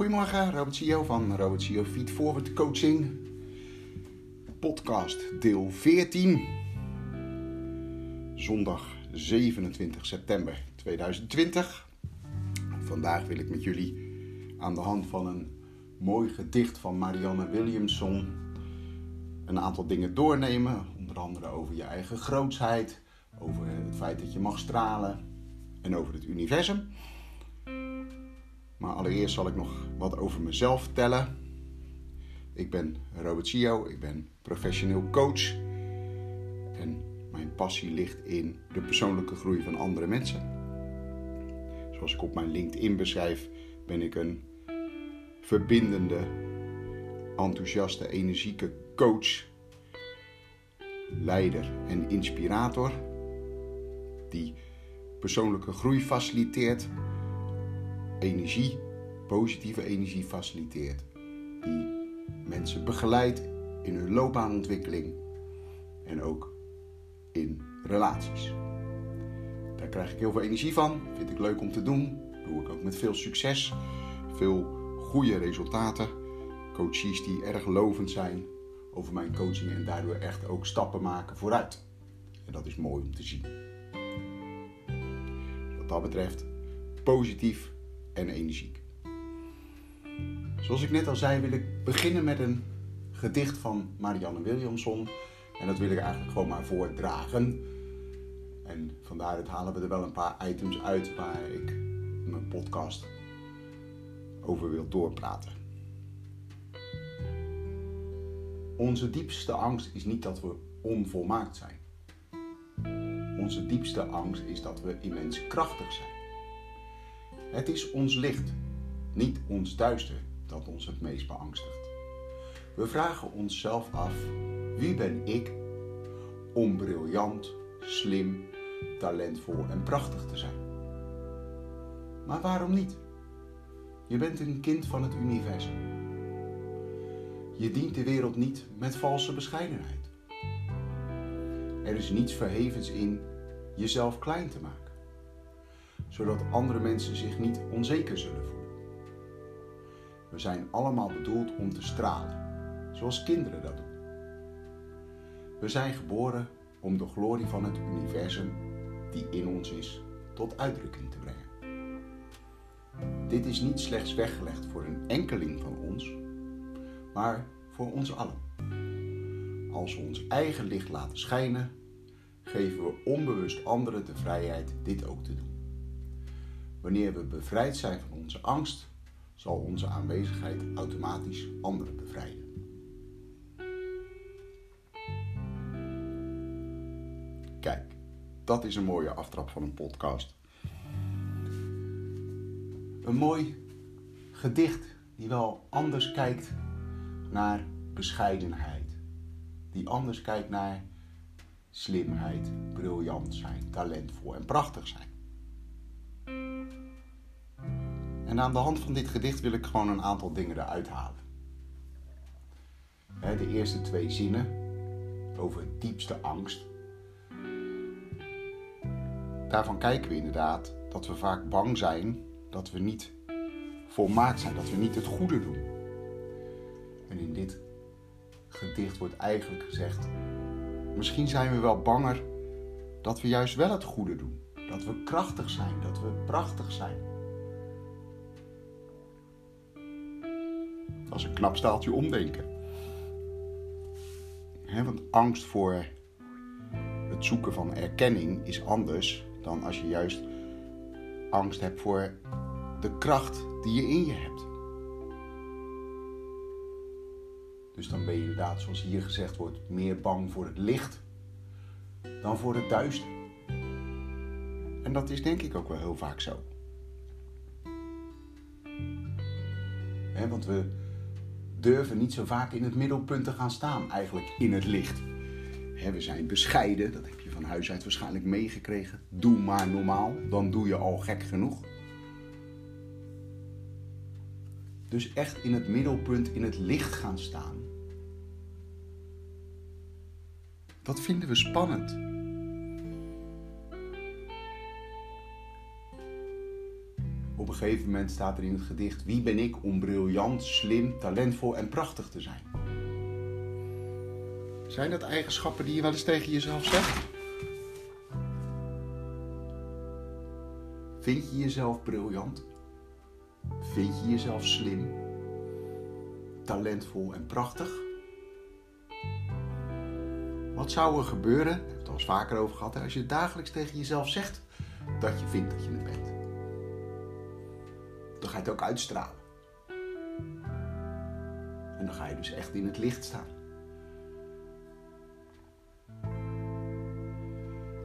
Goedemorgen, Robert CEO van Robert CEO Feed Forward Coaching. Podcast deel 14. Zondag 27 september 2020. Vandaag wil ik met jullie aan de hand van een mooi gedicht van Marianne Williamson een aantal dingen doornemen. Onder andere over je eigen grootsheid, over het feit dat je mag stralen en over het universum. Maar allereerst zal ik nog wat over mezelf vertellen. Ik ben Robert Sio, ik ben professioneel coach. En mijn passie ligt in de persoonlijke groei van andere mensen. Zoals ik op mijn LinkedIn beschrijf, ben ik een verbindende, enthousiaste, energieke coach, leider en inspirator. Die persoonlijke groei faciliteert energie, positieve energie faciliteert. Die mensen begeleidt in hun loopbaanontwikkeling en ook in relaties. Daar krijg ik heel veel energie van, vind ik leuk om te doen. Doe ik ook met veel succes, veel goede resultaten. Coaches die erg lovend zijn over mijn coaching en daardoor echt ook stappen maken vooruit. En dat is mooi om te zien. Wat dat betreft positief en energiek. Zoals ik net al zei, wil ik beginnen met een gedicht van Marianne Williamson. En dat wil ik eigenlijk gewoon maar voordragen. En vandaar halen we er wel een paar items uit waar ik mijn podcast over wil doorpraten. Onze diepste angst is niet dat we onvolmaakt zijn. Onze diepste angst is dat we immens krachtig zijn. Het is ons licht, niet ons duister, dat ons het meest beangstigt. We vragen onszelf af: wie ben ik om briljant, slim, talentvol en prachtig te zijn? Maar waarom niet? Je bent een kind van het universum. Je dient de wereld niet met valse bescheidenheid. Er is niets verhevens in jezelf klein te maken zodat andere mensen zich niet onzeker zullen voelen. We zijn allemaal bedoeld om te stralen, zoals kinderen dat doen. We zijn geboren om de glorie van het universum die in ons is tot uitdrukking te brengen. Dit is niet slechts weggelegd voor een enkeling van ons, maar voor ons allen. Als we ons eigen licht laten schijnen, geven we onbewust anderen de vrijheid dit ook te doen. Wanneer we bevrijd zijn van onze angst, zal onze aanwezigheid automatisch anderen bevrijden. Kijk, dat is een mooie aftrap van een podcast. Een mooi gedicht die wel anders kijkt naar bescheidenheid. Die anders kijkt naar slimheid, briljant zijn, talentvol en prachtig zijn. En aan de hand van dit gedicht wil ik gewoon een aantal dingen eruit halen. De eerste twee zinnen over diepste angst. Daarvan kijken we inderdaad dat we vaak bang zijn dat we niet volmaakt zijn, dat we niet het goede doen. En in dit gedicht wordt eigenlijk gezegd: misschien zijn we wel banger dat we juist wel het goede doen. Dat we krachtig zijn, dat we prachtig zijn. Is een knap staaltje omdenken. want angst voor het zoeken van erkenning is anders dan als je juist angst hebt voor de kracht die je in je hebt. Dus dan ben je inderdaad, zoals hier gezegd wordt, meer bang voor het licht dan voor het duister. En dat is denk ik ook wel heel vaak zo. want we durven niet zo vaak in het middelpunt te gaan staan, eigenlijk in het licht. we zijn bescheiden, dat heb je van huis uit waarschijnlijk meegekregen. Doe maar normaal, dan doe je al gek genoeg. Dus echt in het middelpunt, in het licht gaan staan. Dat vinden we spannend. Een gegeven moment staat er in het gedicht: Wie ben ik om briljant, slim, talentvol en prachtig te zijn? Zijn dat eigenschappen die je wel eens tegen jezelf zegt? Vind je jezelf briljant? Vind je jezelf slim, talentvol en prachtig? Wat zou er gebeuren, daar hebben we het al eens vaker over gehad, als je dagelijks tegen jezelf zegt dat je vindt dat je het bent? Ga je het ook uitstralen. En dan ga je dus echt in het licht staan.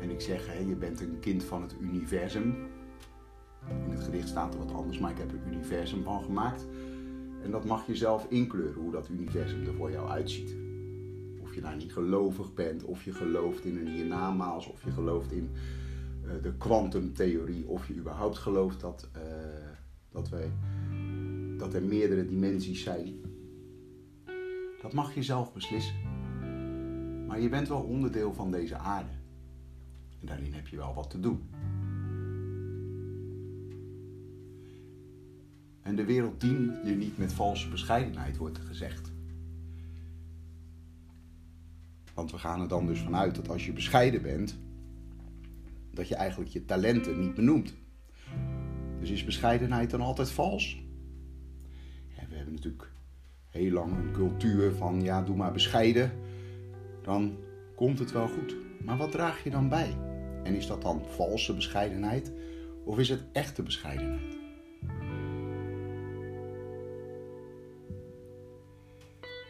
En ik zeg, hè, je bent een kind van het universum. In het gedicht staat er wat anders, maar ik heb er universum van gemaakt. En dat mag je zelf inkleuren, hoe dat universum er voor jou uitziet. Of je nou niet gelovig bent, of je gelooft in een hiernamaals, of je gelooft in uh, de kwantumtheorie, of je überhaupt gelooft dat, uh, dat, wij, dat er meerdere dimensies zijn. Dat mag je zelf beslissen. Maar je bent wel onderdeel van deze aarde. En daarin heb je wel wat te doen. En de wereld dient je niet met valse bescheidenheid, wordt er gezegd. Want we gaan er dan dus vanuit dat als je bescheiden bent, dat je eigenlijk je talenten niet benoemt. Dus is bescheidenheid dan altijd vals? We hebben natuurlijk heel lang een cultuur van ja, doe maar bescheiden, dan komt het wel goed. Maar wat draag je dan bij? En is dat dan valse bescheidenheid of is het echte bescheidenheid?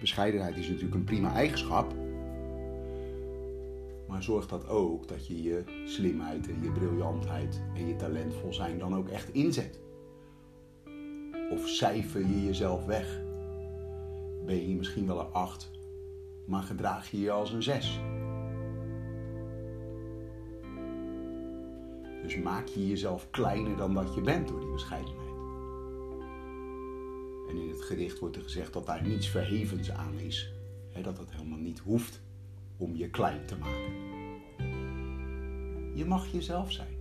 Bescheidenheid is natuurlijk een prima eigenschap, maar zorgt dat ook dat je je slimheid en je briljantheid en je talentvol zijn dan ook echt inzet? Of cijfer je jezelf weg? Ben je misschien wel een 8, maar gedraag je je als een 6? Dus maak je jezelf kleiner dan dat je bent door die bescheidenheid. En in het gedicht wordt er gezegd dat daar niets verhevens aan is. dat het helemaal niet hoeft om je klein te maken. Je mag jezelf zijn.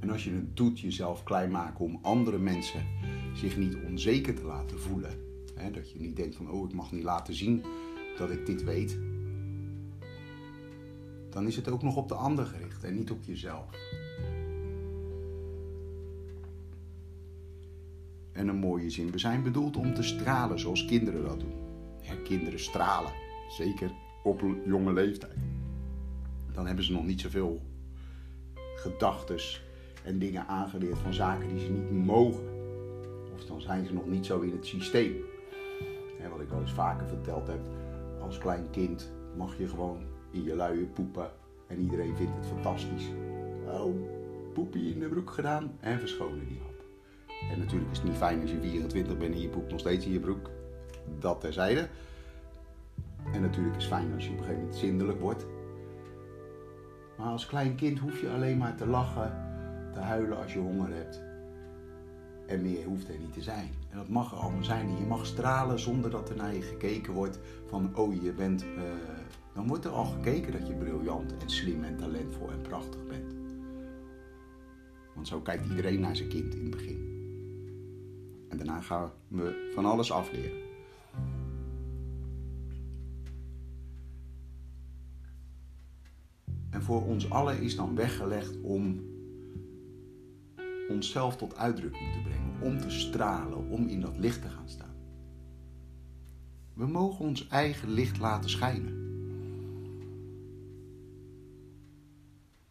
En als je het doet, jezelf klein maken om andere mensen zich niet onzeker te laten voelen. Hè, dat je niet denkt van, oh, ik mag niet laten zien dat ik dit weet. Dan is het ook nog op de ander gericht en niet op jezelf. En een mooie zin. We zijn bedoeld om te stralen zoals kinderen dat doen. Ja, kinderen stralen. Zeker op jonge leeftijd. Dan hebben ze nog niet zoveel gedachten en dingen aangeleerd van zaken die ze niet mogen. Of dan zijn ze nog niet zo in het systeem. En wat ik al eens vaker verteld heb, als klein kind mag je gewoon in je luie poepen en iedereen vindt het fantastisch. Oh, poepie in de broek gedaan en verschonen die. En natuurlijk is het niet fijn als je 24 bent en je poept nog steeds in je broek. Dat terzijde. En natuurlijk is het fijn als je op een gegeven moment zindelijk wordt. Maar als klein kind hoef je alleen maar te lachen, te huilen als je honger hebt. En meer hoeft er niet te zijn. En dat mag er allemaal zijn. En je mag stralen zonder dat er naar je gekeken wordt van, oh je bent... Uh, dan wordt er al gekeken dat je briljant en slim en talentvol en prachtig bent. Want zo kijkt iedereen naar zijn kind in het begin. En daarna gaan we van alles afleren. En voor ons allen is dan weggelegd om onszelf tot uitdrukking te brengen, om te stralen, om in dat licht te gaan staan. We mogen ons eigen licht laten schijnen.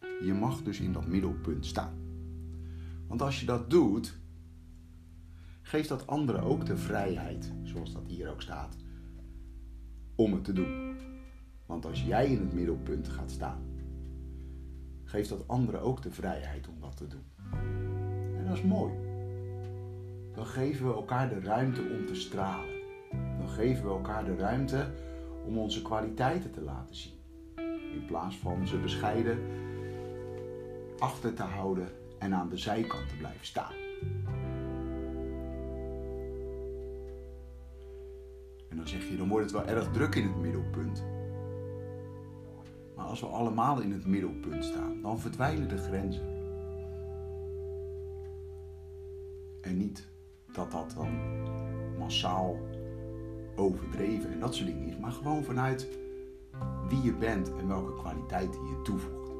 Je mag dus in dat middelpunt staan. Want als je dat doet, geeft dat anderen ook de vrijheid, zoals dat hier ook staat, om het te doen. Want als jij in het middelpunt gaat staan, geeft dat anderen ook de vrijheid om dat te doen. En dat is mooi. Dan geven we elkaar de ruimte om te stralen. Dan geven we elkaar de ruimte om onze kwaliteiten te laten zien. In plaats van ze bescheiden achter te houden en aan de zijkant te blijven staan. En dan zeg je, dan wordt het wel erg druk in het middelpunt. Maar als we allemaal in het middelpunt staan, dan verdwijnen de grenzen. En niet dat dat dan massaal overdreven en dat soort dingen is, maar gewoon vanuit wie je bent en welke kwaliteiten je toevoegt.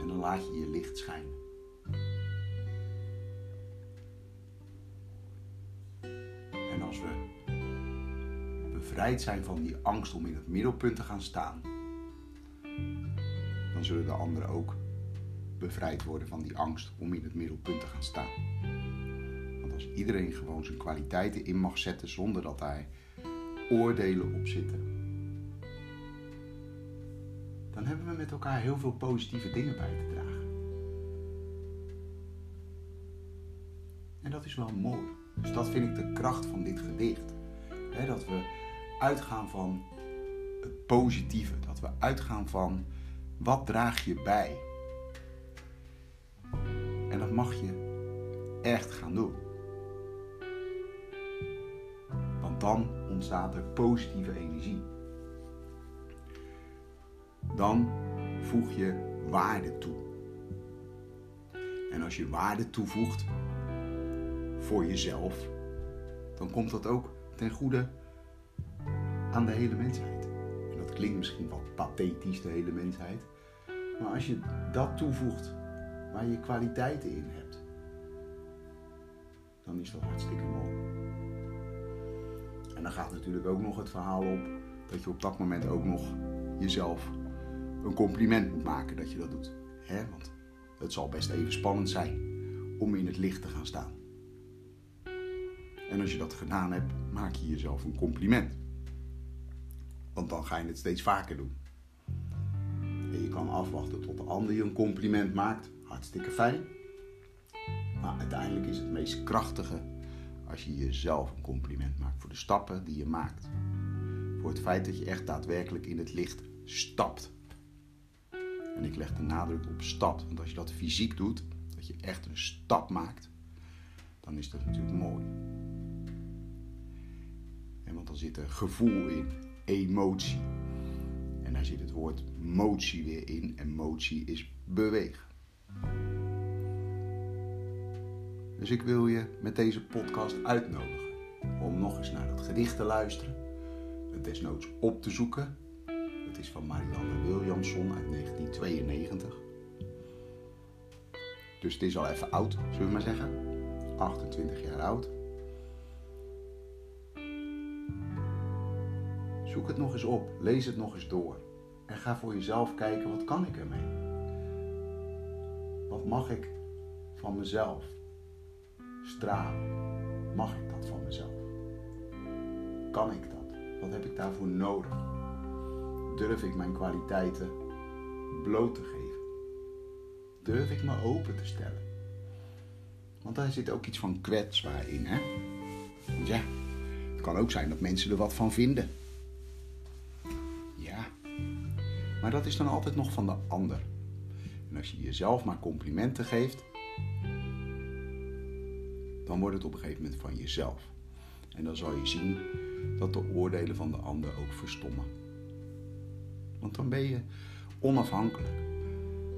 En dan laat je je licht schijnen. En als we bevrijd zijn van die angst om in het middelpunt te gaan staan, dan zullen de anderen ook bevrijd worden van die angst om in het middelpunt te gaan staan. Want als iedereen gewoon zijn kwaliteiten in mag zetten zonder dat daar oordelen op zitten, dan hebben we met elkaar heel veel positieve dingen bij te dragen. En dat is wel mooi. Dus dat vind ik de kracht van dit gedicht. dat we uitgaan van het positieve. Dat we uitgaan van wat draag je bij. En dat mag je echt gaan doen. Want dan ontstaat er positieve energie. Dan voeg je waarde toe. En als je waarde toevoegt voor jezelf, dan komt dat ook ten goede aan de hele mensheid. En dat klinkt misschien wat pathetisch, de hele mensheid. Maar als je dat toevoegt waar je kwaliteiten in hebt, dan is dat hartstikke mooi. En dan gaat natuurlijk ook nog het verhaal op dat je op dat moment ook nog jezelf een compliment moet maken dat je dat doet. Hè? Want het zal best even spannend zijn om in het licht te gaan staan. En als je dat gedaan hebt, maak je jezelf een compliment. Want dan ga je het steeds vaker doen. En je kan afwachten tot de ander je een compliment maakt. Hartstikke fijn. Maar uiteindelijk is het meest krachtige als je jezelf een compliment maakt voor de stappen die je maakt. Voor het feit dat je echt daadwerkelijk in het licht stapt. En ik leg de nadruk op stap. Want als je dat fysiek doet, dat je echt een stap maakt, dan is dat natuurlijk mooi. En want dan zit er gevoel in, emotie. En daar zit het woord motie weer in. En motie is bewegen. Dus ik wil je met deze podcast uitnodigen om nog eens naar dat gedicht te luisteren, het desnoods op te zoeken. Het is van Marianne Williamson uit 1992. Dus het is al even oud, zullen we maar zeggen. 28 jaar oud. Zoek het nog eens op, lees het nog eens door. En ga voor jezelf kijken, wat kan ik ermee? Wat mag ik van mezelf stralen? Mag ik dat van mezelf? Kan ik dat? Wat heb ik daarvoor nodig? Durf ik mijn kwaliteiten bloot te geven? Durf ik me open te stellen? Want daar zit ook iets van kwetsbaar in, hè? Ja, het kan ook zijn dat mensen er wat van vinden. Maar dat is dan altijd nog van de ander. En als je jezelf maar complimenten geeft, dan wordt het op een gegeven moment van jezelf. En dan zal je zien dat de oordelen van de ander ook verstommen. Want dan ben je onafhankelijk.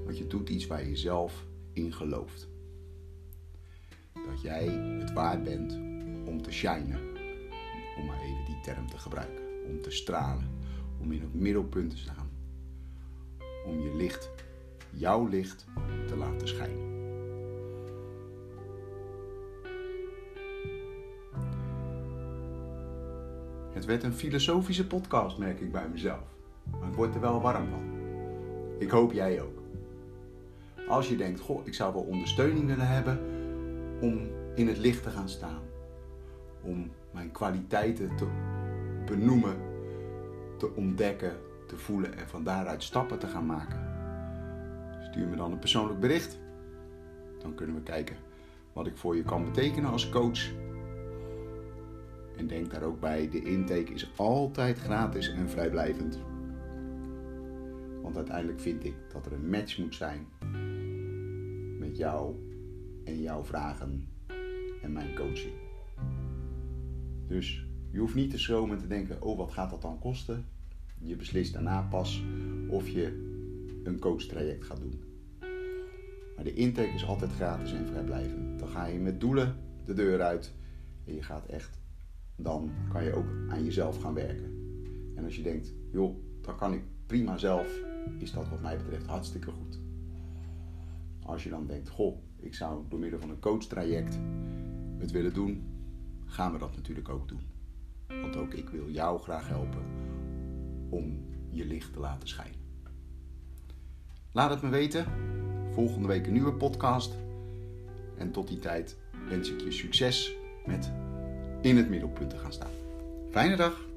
Want je doet iets waar je zelf in gelooft. Dat jij het waard bent om te shinen. Om maar even die term te gebruiken. Om te stralen. Om in het middelpunt te staan om je licht, jouw licht, te laten schijnen. Het werd een filosofische podcast, merk ik bij mezelf. Maar ik word er wel warm van. Ik hoop jij ook. Als je denkt, goh, ik zou wel ondersteuning willen hebben om in het licht te gaan staan. Om mijn kwaliteiten te benoemen, te ontdekken, te voelen en van daaruit stappen te gaan maken. Stuur me dan een persoonlijk bericht. Dan kunnen we kijken wat ik voor je kan betekenen als coach. En denk daar ook bij, de intake is altijd gratis en vrijblijvend. Want uiteindelijk vind ik dat er een match moet zijn met jou en jouw vragen en mijn coaching. Dus je hoeft niet te schromen te denken, oh wat gaat dat dan kosten? Je beslist daarna pas of je een coachtraject gaat doen. Maar de intake is altijd gratis en vrijblijvend. Dan ga je met doelen de deur uit en je gaat echt, dan kan je ook aan jezelf gaan werken. En als je denkt, joh, dan kan ik prima zelf, is dat wat mij betreft hartstikke goed. Als je dan denkt, goh, ik zou door middel van een coachtraject het willen doen, gaan we dat natuurlijk ook doen. Want ook ik wil jou graag helpen om je licht te laten schijnen. Laat het me weten. Volgende week een nieuwe podcast. En tot die tijd wens ik je succes met in het middelpunt te gaan staan. Fijne dag!